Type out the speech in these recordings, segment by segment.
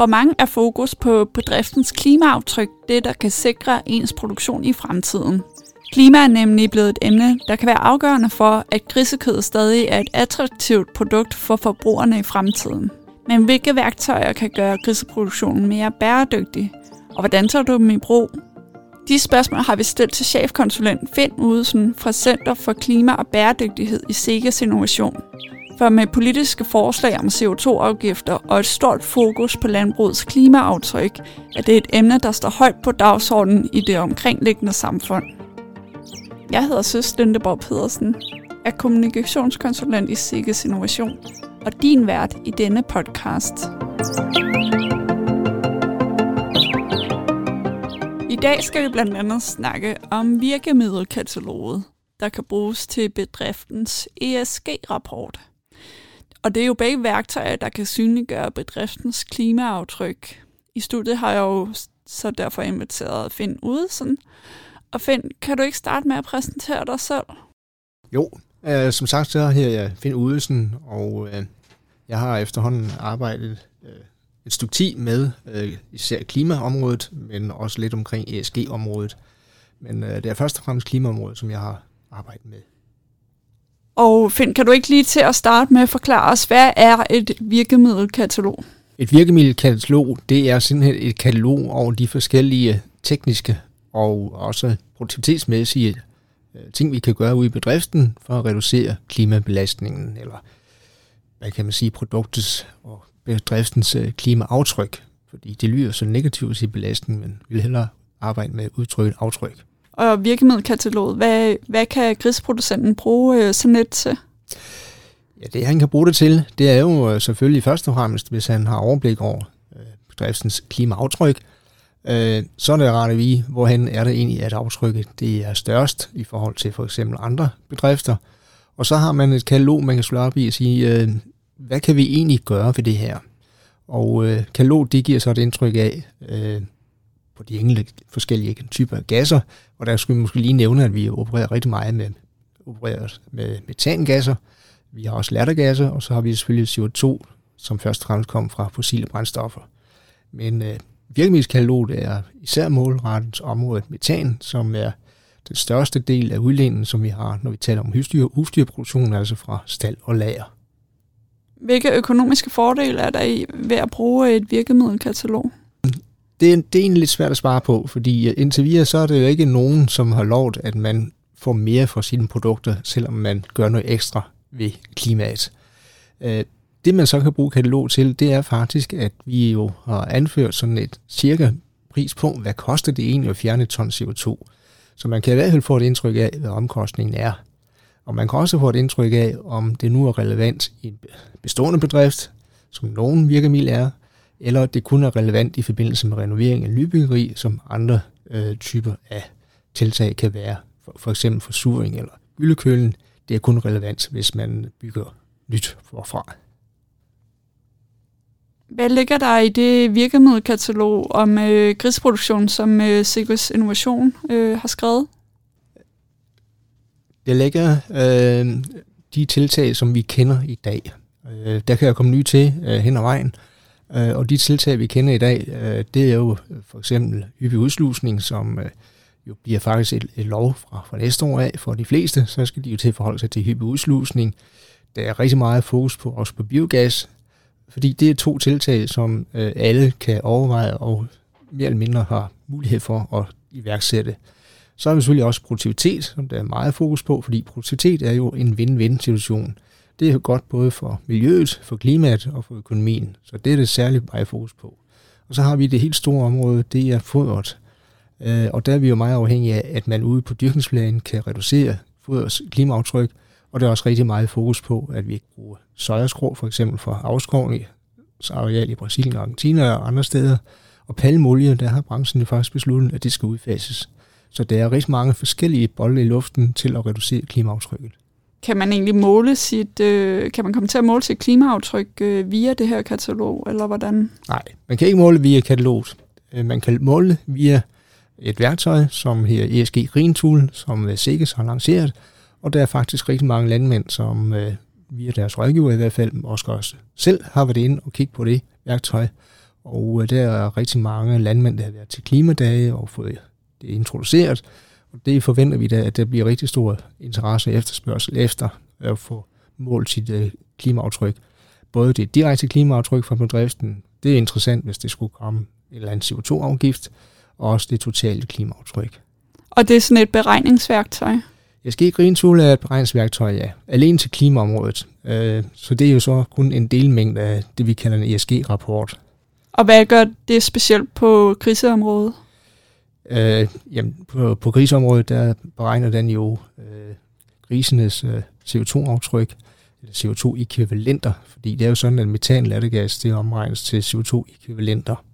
For mange er fokus på bedriftens klimaaftryk det, der kan sikre ens produktion i fremtiden. Klima er nemlig blevet et emne, der kan være afgørende for, at grisekød stadig er et attraktivt produkt for forbrugerne i fremtiden. Men hvilke værktøjer kan gøre griseproduktionen mere bæredygtig? Og hvordan tager du dem i brug? De spørgsmål har vi stillet til chefkonsulent Finn Udesen fra Center for Klima og Bæredygtighed i Segas Innovation. For med politiske forslag om CO2-afgifter og et stort fokus på landbrugets klimaaftryk, er det et emne, der står højt på dagsordenen i det omkringliggende samfund. Jeg hedder Søs Lindeborg Pedersen, er kommunikationskonsulent i Sikkes Innovation og din vært i denne podcast. I dag skal vi blandt andet snakke om virkemiddelkataloget, der kan bruges til bedriftens ESG-rapport. Og det er jo begge værktøjer, der kan synliggøre bedriftens klimaaftryk. I studiet har jeg jo så derfor inviteret Finn Udesen, og Finn, kan du ikke starte med at præsentere dig selv? Jo, øh, som sagt så her jeg Finn Udesen, og øh, jeg har efterhånden arbejdet øh, et stykke tid med øh, især klimaområdet, men også lidt omkring ESG-området. Men øh, det er først og fremmest klimaområdet, som jeg har arbejdet med. Og Finn, kan du ikke lige til at starte med at forklare os, hvad er et virkemiddelkatalog? Et virkemiddelkatalog, det er simpelthen et katalog over de forskellige tekniske og også produktivitetsmæssige øh, ting, vi kan gøre ude i bedriften for at reducere klimabelastningen, eller hvad kan man sige, produktets og bedriftens øh, klimaaftryk. Fordi det lyder så negativt at sige belastning, men vi vil hellere arbejde med udtrykket aftryk. Og virkemiddelkataloget, hvad, hvad kan grisproducenten bruge øh, sådan et til? Ja, det han kan bruge det til, det er jo øh, selvfølgelig først og fremmest, hvis han har overblik over øh, bedriftens klimaaftryk, øh, så er det rart at vide, hvorhen er det egentlig, at aftrykket det er størst i forhold til for eksempel andre bedrifter. Og så har man et katalog, man kan slå op i og sige, øh, hvad kan vi egentlig gøre for det her? Og øh, katalog, det giver så et indtryk af, øh, på de enkelte forskellige typer af gasser, og der skulle vi måske lige nævne, at vi opererer rigtig meget med, opererer med metangasser, vi har også lattergasser, og så har vi selvfølgelig CO2, som først og fremmest kommer fra fossile brændstoffer. Men øh, Virkemiddelskataloget er især målrettet området metan, som er den største del af udledningen, som vi har, når vi taler om husdyr, husdyrproduktion, altså fra stald og lager. Hvilke økonomiske fordele er der i ved at bruge et virkemiddelkatalog? Det er, det er egentlig lidt svært at svare på, fordi øh, indtil videre så er det jo ikke nogen, som har lovet, at man får mere for sine produkter, selvom man gør noget ekstra ved klimaet. Øh, det man så kan bruge katalog til, det er faktisk, at vi jo har anført sådan et cirka pris på, hvad koster det egentlig at fjerne et ton CO2. Så man kan i hvert fald få et indtryk af, hvad omkostningen er. Og man kan også få et indtryk af, om det nu er relevant i en bestående bedrift, som nogen virkemiddel er, eller det kun er relevant i forbindelse med renovering af nybyggeri, som andre øh, typer af tiltag kan være. For, for eksempel forsuring eller gyldekølen, det er kun relevant, hvis man bygger nyt forfra. Hvad ligger der i det virkemiddelkatalog om øh, grisproduktion, som øh, Sigurds Innovation øh, har skrevet? Det ligger øh, de tiltag, som vi kender i dag. Øh, der kan jo komme nye til øh, hen ad vejen. Øh, og de tiltag, vi kender i dag, øh, det er jo øh, for eksempel hyppig udslusning, som øh, jo bliver faktisk et, et lov fra, fra næste år af for de fleste. Så skal de jo til at forholde sig til hyppig udslusning. Der er rigtig meget fokus på også på biogas, fordi det er to tiltag, som øh, alle kan overveje og mere eller mindre har mulighed for at iværksætte. Så er vi selvfølgelig også produktivitet, som der er meget fokus på, fordi produktivitet er jo en win-win situation. Det er jo godt både for miljøet, for klimaet og for økonomien, så det er det særligt meget fokus på. Og så har vi det helt store område, det er fodret. Øh, og der er vi jo meget afhængige af, at man ude på dyrkningsplanen kan reducere fodrets klimaaftryk, og der er også rigtig meget fokus på, at vi ikke bruger sojaskrå, for eksempel for afskovning, areal i Brasilien, Argentina og andre steder. Og palmolie, der har branchen jo faktisk besluttet, at det skal udfases. Så der er rigtig mange forskellige bolde i luften til at reducere klimaaftrykket. Kan man egentlig måle sit, øh, kan man komme til at måle sit klimaaftryk øh, via det her katalog, eller hvordan? Nej, man kan ikke måle via kataloget. Øh, man kan måle via et værktøj, som her ESG Green Tool, som øh, Sikkes har lanceret, og der er faktisk rigtig mange landmænd, som øh, via deres rådgiver i hvert fald, også, også selv har været inde og kigge på det værktøj. Og øh, der er rigtig mange landmænd, der har været til klimadage og fået det introduceret. Det forventer vi da, at der bliver rigtig stor interesse og efterspørgsel efter at få målt sit øh, klimaaftryk. Både det direkte klimaaftryk fra bedriften, det er interessant, hvis det skulle komme en eller anden CO2-afgift, og også det totale klimaaftryk. Og det er sådan et beregningsværktøj? ESG Green Tool er et beregningsværktøj, ja. Alene til klimaområdet. Øh, så det er jo så kun en delmængde af det, vi kalder en ESG-rapport. Og hvad gør det specielt på kriseområdet? Øh, jamen, på, på grisområdet, der beregner den jo øh, grisenes øh, CO2-aftryk, eller CO2-ekvivalenter, fordi det er jo sådan, at metan lattergas, det omregnes til CO2-ekvivalenter.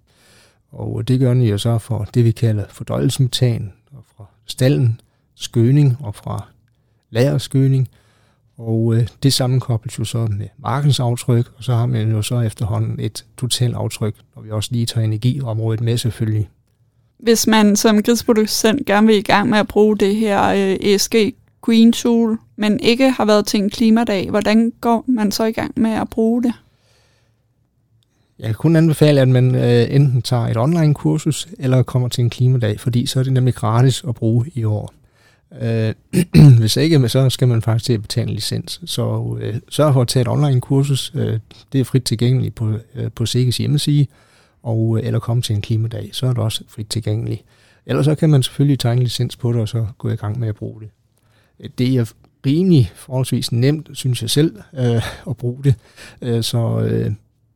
Og det gør den jo så for det, vi kalder fordøjelsesmetan, og fra stallen, skøning og fra lagerskøning. Og øh, det sammenkobles jo så med markens aftryk, og så har man jo så efterhånden et totalt aftryk, når vi også lige tager energiområdet med selvfølgelig. Hvis man som gridsproducent gerne vil i gang med at bruge det her øh, ESG Green Tool, men ikke har været til en klimadag, hvordan går man så i gang med at bruge det? Jeg kan kun anbefale, at man øh, enten tager et online kursus, eller kommer til en klimadag, fordi så er det nemlig gratis at bruge i år. Øh, hvis ikke, så skal man faktisk til at betale en licens. Så øh, sørg for at tage et online kursus. Øh, det er frit tilgængeligt på, øh, på SIGES hjemmeside, og, øh, eller komme til en klimadag, så er det også frit tilgængeligt. Ellers så kan man selvfølgelig tage licens på det, og så gå i gang med at bruge det. Øh, det er rimelig forholdsvis nemt, synes jeg selv, øh, at bruge det. Øh, så øh,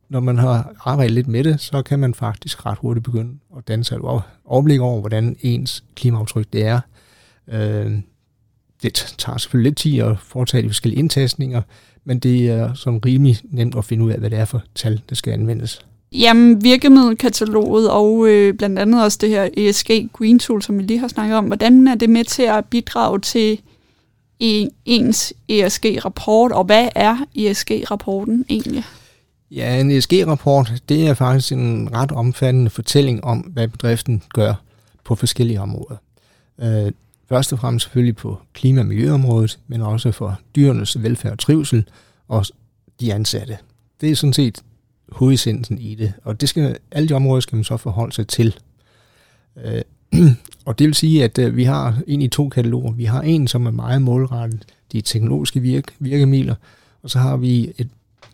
når man har arbejdet lidt med det, så kan man faktisk ret hurtigt begynde at danne sig et overblik over, hvordan ens klimaaftryk det er. Øh, det tager selvfølgelig lidt tid at foretage de forskellige indtastninger, men det er sådan rimelig nemt at finde ud af, hvad det er for tal, der skal anvendes. Jamen, virkemiddelkataloget og øh, blandt andet også det her ESG Green Tool, som vi lige har snakket om, hvordan er det med til at bidrage til ens ESG-rapport, og hvad er ESG-rapporten egentlig? Ja, en ESG-rapport, det er faktisk en ret omfattende fortælling om, hvad bedriften gør på forskellige områder. Øh, først og fremmest selvfølgelig på klima- og miljøområdet, men også for dyrenes velfærd og trivsel og de ansatte. Det er sådan set hovedessensen i det, og det skal, alle de områder skal man så forholde sig til. Øh, og det vil sige, at øh, vi har en i to kataloger. Vi har en, som er meget målrettet de teknologiske virke, virkemidler, og så har vi et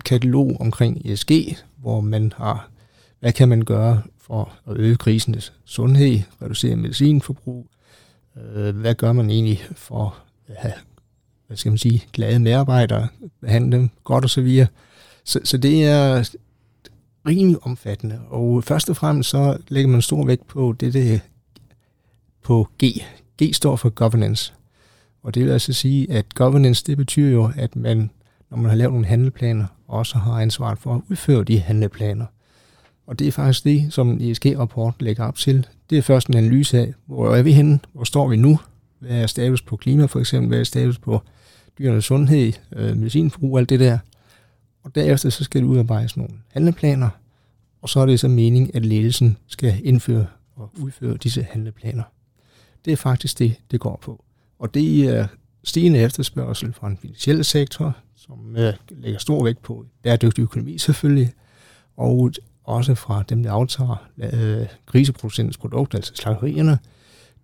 katalog omkring ESG, hvor man har, hvad kan man gøre for at øge krisenes sundhed, reducere medicinforbrug, øh, hvad gør man egentlig for at have, hvad skal man sige, glade medarbejdere, behandle dem godt og så videre. Så, så det er rimelig omfattende, og først og fremmest så lægger man stor vægt på det, det på G. G står for governance. Og det vil altså sige, at governance, det betyder jo, at man, når man har lavet nogle handleplaner, også har ansvaret for at udføre de handleplaner. Og det er faktisk det, som en ESG-rapport lægger op til. Det er først en analyse af, hvor er vi henne, hvor står vi nu, hvad er status på klima for eksempel, hvad er status på dyrenes sundhed, øh, medicinforbrug, alt det der. Og derefter så skal det udarbejdes nogle handleplaner, og så er det så mening, at ledelsen skal indføre og udføre disse handleplaner. Det er faktisk det, det går på. Og det er stigende efterspørgsel fra den finansielle sektor, som øh, lægger stor vægt på bæredygtig økonomi selvfølgelig, og også fra dem, der aftager øh, griseproducentens produkter, altså slagterierne,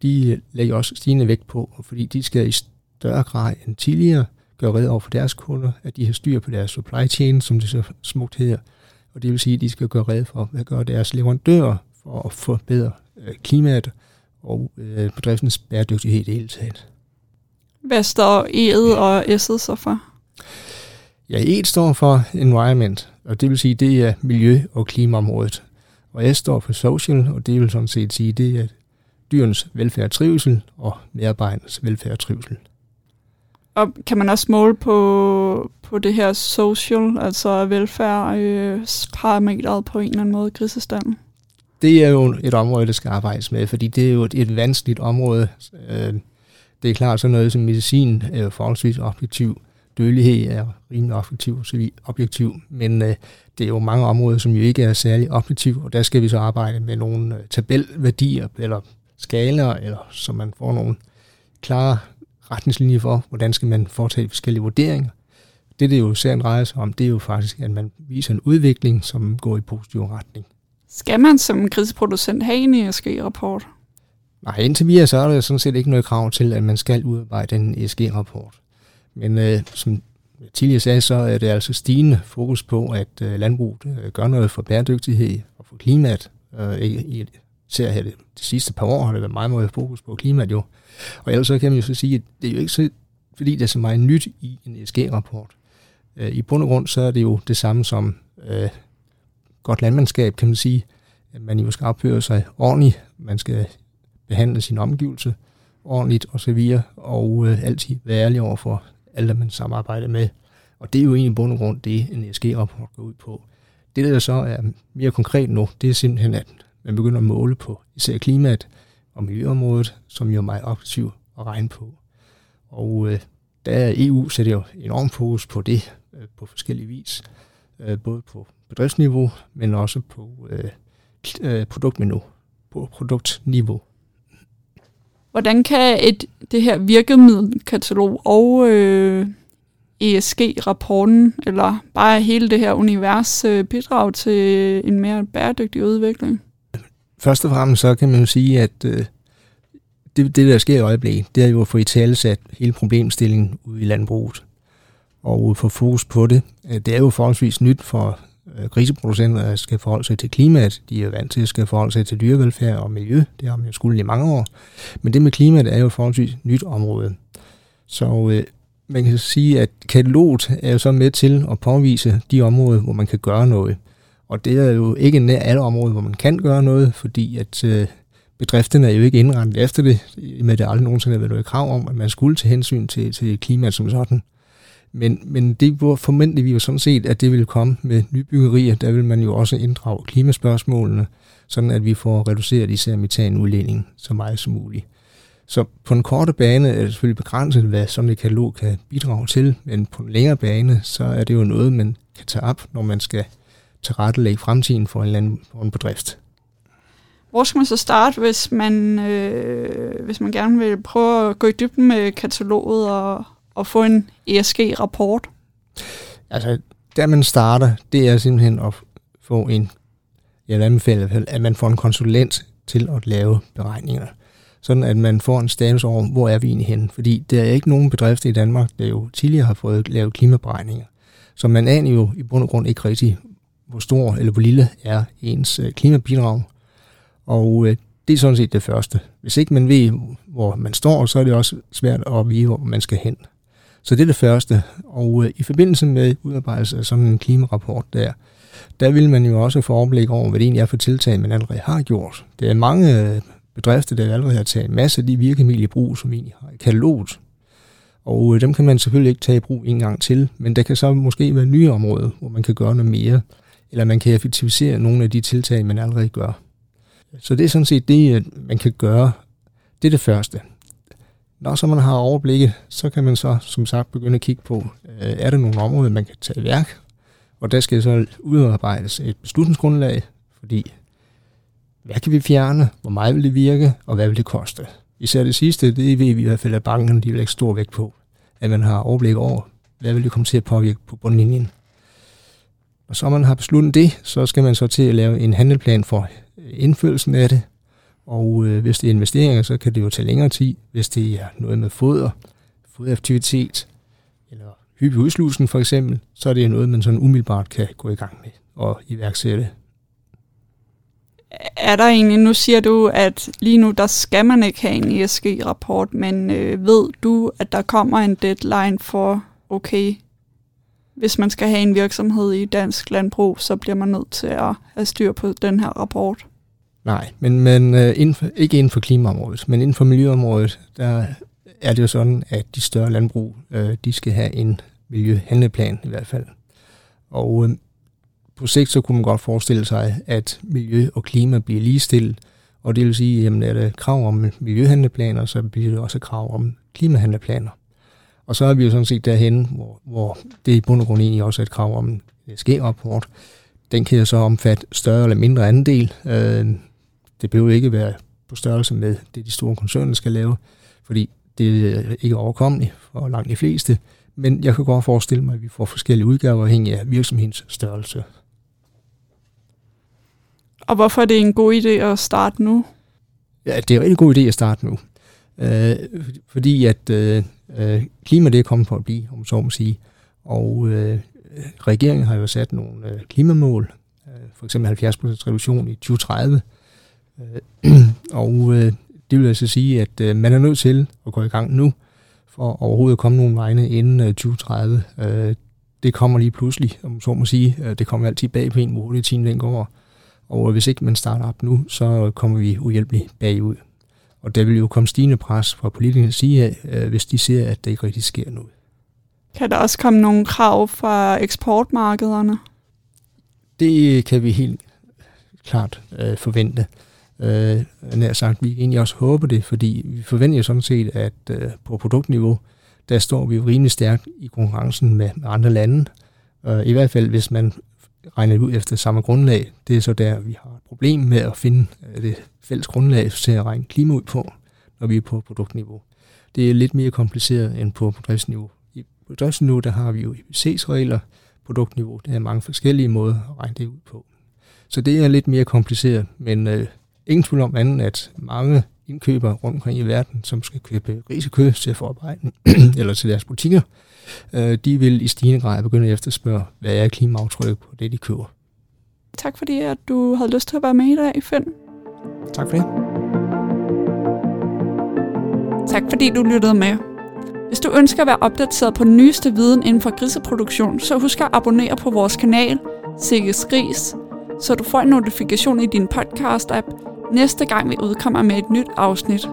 de lægger også stigende vægt på, fordi de skal i større grad end tidligere gøre red over for deres kunder, at de har styr på deres supply chain, som det så smukt hedder. Og det vil sige, at de skal gøre red for, hvad gør deres leverandører for at forbedre øh, klimaet og øh, bedriftens bæredygtighed i det hele taget. Hvad står E'et og S'et så for? Ja, E står for environment, og det vil sige, det er miljø- og klimaområdet. Og S står for social, og det vil sådan set sige, det er dyrens velfærd og trivsel og medarbejdernes velfærd og trivsel. Og kan man også måle på, på det her social, altså velfærd, øh, på en eller anden måde, grisestanden? Det er jo et område, der skal arbejdes med, fordi det er jo et, et vanskeligt område. Øh, det er klart, sådan noget som medicin er forholdsvis objektiv. Dødelighed er rimelig objektiv, så vi objektiv men øh, det er jo mange områder, som jo ikke er særlig objektiv, og der skal vi så arbejde med nogle øh, tabelværdier eller skaler, eller så man får nogle klare retningslinjer for, hvordan skal man foretage forskellige vurderinger. Det, det jo serien drejer sig om, det er jo faktisk, at man viser en udvikling, som går i positiv retning. Skal man som kriseproducent have en ESG-rapport? Nej, indtil videre så er der sådan set ikke noget krav til, at man skal udarbejde en ESG-rapport. Men øh, som jeg tidligere sagde, så er det altså stigende fokus på, at øh, landbruget øh, gør noget for bæredygtighed og for klimaet. Øh, i, ser her det, de sidste par år har det været meget meget fokus på klimaet jo. Og ellers så kan man jo så sige, at det er jo ikke så, fordi der er så meget nyt i en ESG-rapport. Øh, I bund og grund så er det jo det samme som øh, godt landmandskab, kan man sige. Man jo skal opføre sig ordentligt, man skal behandle sin omgivelse ordentligt og så videre, og øh, altid være ærlig over for alle, man samarbejder med. Og det er jo egentlig bund og grund det, en ESG-rapport går ud på. Det, der så er mere konkret nu, det er simpelthen, at man begynder at måle på især klimaet og miljøområdet, som jo er meget aktiv at regne på. Og øh, der er EU sætter jo enormt fokus på det øh, på forskellige vis, øh, både på bedriftsniveau, men også på øh, øh produktniveau. På produktniveau. Hvordan kan et, det her virkemiddelkatalog og øh, ESG-rapporten, eller bare hele det her univers, øh, bidrage til en mere bæredygtig udvikling? Først og fremmest så kan man jo sige, at øh, det, det, der sker i øjeblikket, det er jo at få i tale sat hele problemstillingen ude i landbruget og få fokus på det. Øh, det er jo forholdsvis nyt for øh, griseproducenter, at skal forholde sig til klimaet. De er vant til at skal forholde sig til dyrevelfærd og miljø. Det har man jo skulle i mange år. Men det med klimaet er jo forholdsvis nyt område. Så øh, man kan sige, at kataloget er jo så med til at påvise de områder, hvor man kan gøre noget. Og det er jo ikke nær alle områder, hvor man kan gøre noget, fordi at øh, bedrifterne er jo ikke indrettet efter det, med det aldrig nogensinde har været noget krav om, at man skulle til hensyn til, til klimaet som sådan. Men, men det hvor formentlig vi jo sådan set, at det vil komme med nybyggerier. Der vil man jo også inddrage klimaspørgsmålene, sådan at vi får reduceret især metanudledningen så meget som muligt. Så på en korte bane er det selvfølgelig begrænset, hvad sådan et katalog kan bidrage til, men på en længere bane, så er det jo noget, man kan tage op, når man skal tilrettelægge fremtiden for en, eller anden, for en bedrift. Hvor skal man så starte, hvis man, øh, hvis man gerne vil prøve at gå i dybden med kataloget og, og få en ESG-rapport? Altså, der man starter, det er simpelthen at få en, jeg vil anbefale, at man får en konsulent til at lave beregninger. Sådan at man får en status over, hvor er vi egentlig henne. Fordi der er ikke nogen bedrifter i Danmark, der jo tidligere har fået lavet klimaberegninger. Så man aner jo i bund og grund ikke rigtig, hvor stor eller hvor lille er ens øh, klimabidrag. Og øh, det er sådan set det første. Hvis ikke man ved, hvor man står, så er det også svært at vide, hvor man skal hen. Så det er det første. Og øh, i forbindelse med udarbejdelse af sådan en klimarapport der, der vil man jo også få overblik over, hvad det egentlig er for tiltag, man allerede har gjort. Der er mange bedrifter, der allerede har taget masse af de virkemidler i brug, som egentlig har i kataloget. Og dem kan man selvfølgelig ikke tage i brug en gang til, men der kan så måske være nye områder, hvor man kan gøre noget mere, eller man kan effektivisere nogle af de tiltag, man allerede gør. Så det er sådan set det, øh, man kan gøre. Det er det første. Når så man har overblikket, så kan man så som sagt begynde at kigge på, øh, er der nogle områder, man kan tage i værk, og der skal så udarbejdes et beslutningsgrundlag, fordi hvad kan vi fjerne, hvor meget vil det virke, og hvad vil det koste. Især det sidste, det ved vi i hvert fald, at banken de vil lægge stor vægt på, at man har overblik over, hvad vil det komme til at påvirke på bundlinjen. Når så man har besluttet det, så skal man så til at lave en handelplan for indførelsen af det, og øh, hvis det er investeringer, så kan det jo tage længere tid. Hvis det er noget med foder, foderaktivitet, eller hyppig udslusning for eksempel, så er det noget, man sådan umiddelbart kan gå i gang med og iværksætte. Er der egentlig, nu siger du, at lige nu der skal man ikke have en ESG-rapport, men øh, ved du, at der kommer en deadline for, okay, hvis man skal have en virksomhed i dansk landbrug, så bliver man nødt til at have styr på den her rapport? Nej, men, men øh, inden for, ikke inden for klimaområdet, men inden for miljøområdet, der er det jo sådan, at de større landbrug, øh, de skal have en miljøhandleplan i hvert fald. Og øh, på sigt så kunne man godt forestille sig, at miljø og klima bliver ligestillet, og det vil sige, at er der krav om miljøhandleplaner, så bliver det også krav om klimahandleplaner. Og så er vi jo sådan set derhen, hvor, hvor det i bund og grund egentlig også er et krav om en SG-rapport. Den kan jo så omfatte større eller mindre andel. Øh, det behøver ikke være på størrelse med det, de store koncerner skal lave, fordi det er ikke overkommeligt for langt de fleste. Men jeg kan godt forestille mig, at vi får forskellige udgaver afhængig af virksomhedens størrelse. Og hvorfor er det en god idé at starte nu? Ja, det er en rigtig god idé at starte nu. Øh, fordi at øh, øh, klima det er kommet for at blive, om så må sige. Og øh, regeringen har jo sat nogle øh, klimamål, øh, for eksempel 70% reduktion i 2030. Øh, og øh, det vil altså sige, at øh, man er nødt til at gå i gang nu, for overhovedet at komme nogle vegne inden øh, 2030. Øh, det kommer lige pludselig, om så må sige. Øh, det kommer altid bag på en, hvor hurtigt tiden den går. Og hvis ikke man starter op nu, så kommer vi uhjælpeligt bagud. Og der vil jo komme stigende pres fra politikernes side af, hvis de ser, at det ikke rigtig sker noget. Kan der også komme nogle krav fra eksportmarkederne? Det kan vi helt klart øh, forvente. Øh, nær sagt, vi egentlig også håber det, fordi vi forventer jo sådan set, at øh, på produktniveau, der står vi jo rimelig stærkt i konkurrencen med, med andre lande. Øh, I hvert fald, hvis man regner ud efter samme grundlag. Det er så der, vi har et problem med at finde øh, det fælles grundlag til at regne klima ud på, når vi er på produktniveau. Det er lidt mere kompliceret end på bedriftsniveau. I bedriftsniveau, der har vi jo IPC's-regler, produktniveau, der er mange forskellige måder at regne det ud på. Så det er lidt mere kompliceret, men øh, ingen tvivl om anden, at mange indkøbere rundt omkring i verden, som skal købe grisekød til forarbejdning eller til deres butikker, øh, de vil i stigende grad begynde at efterspørge, hvad er klimaaftryk på det, de køber. Tak fordi, at du havde lyst til at være med i dag, Finn. Tak for det. Tak fordi du lyttede med. Hvis du ønsker at være opdateret på den nyeste viden inden for griseproduktion, så husk at abonnere på vores kanal, Sikkes Gris, så du får en notifikation i din podcast-app næste gang vi udkommer med et nyt afsnit.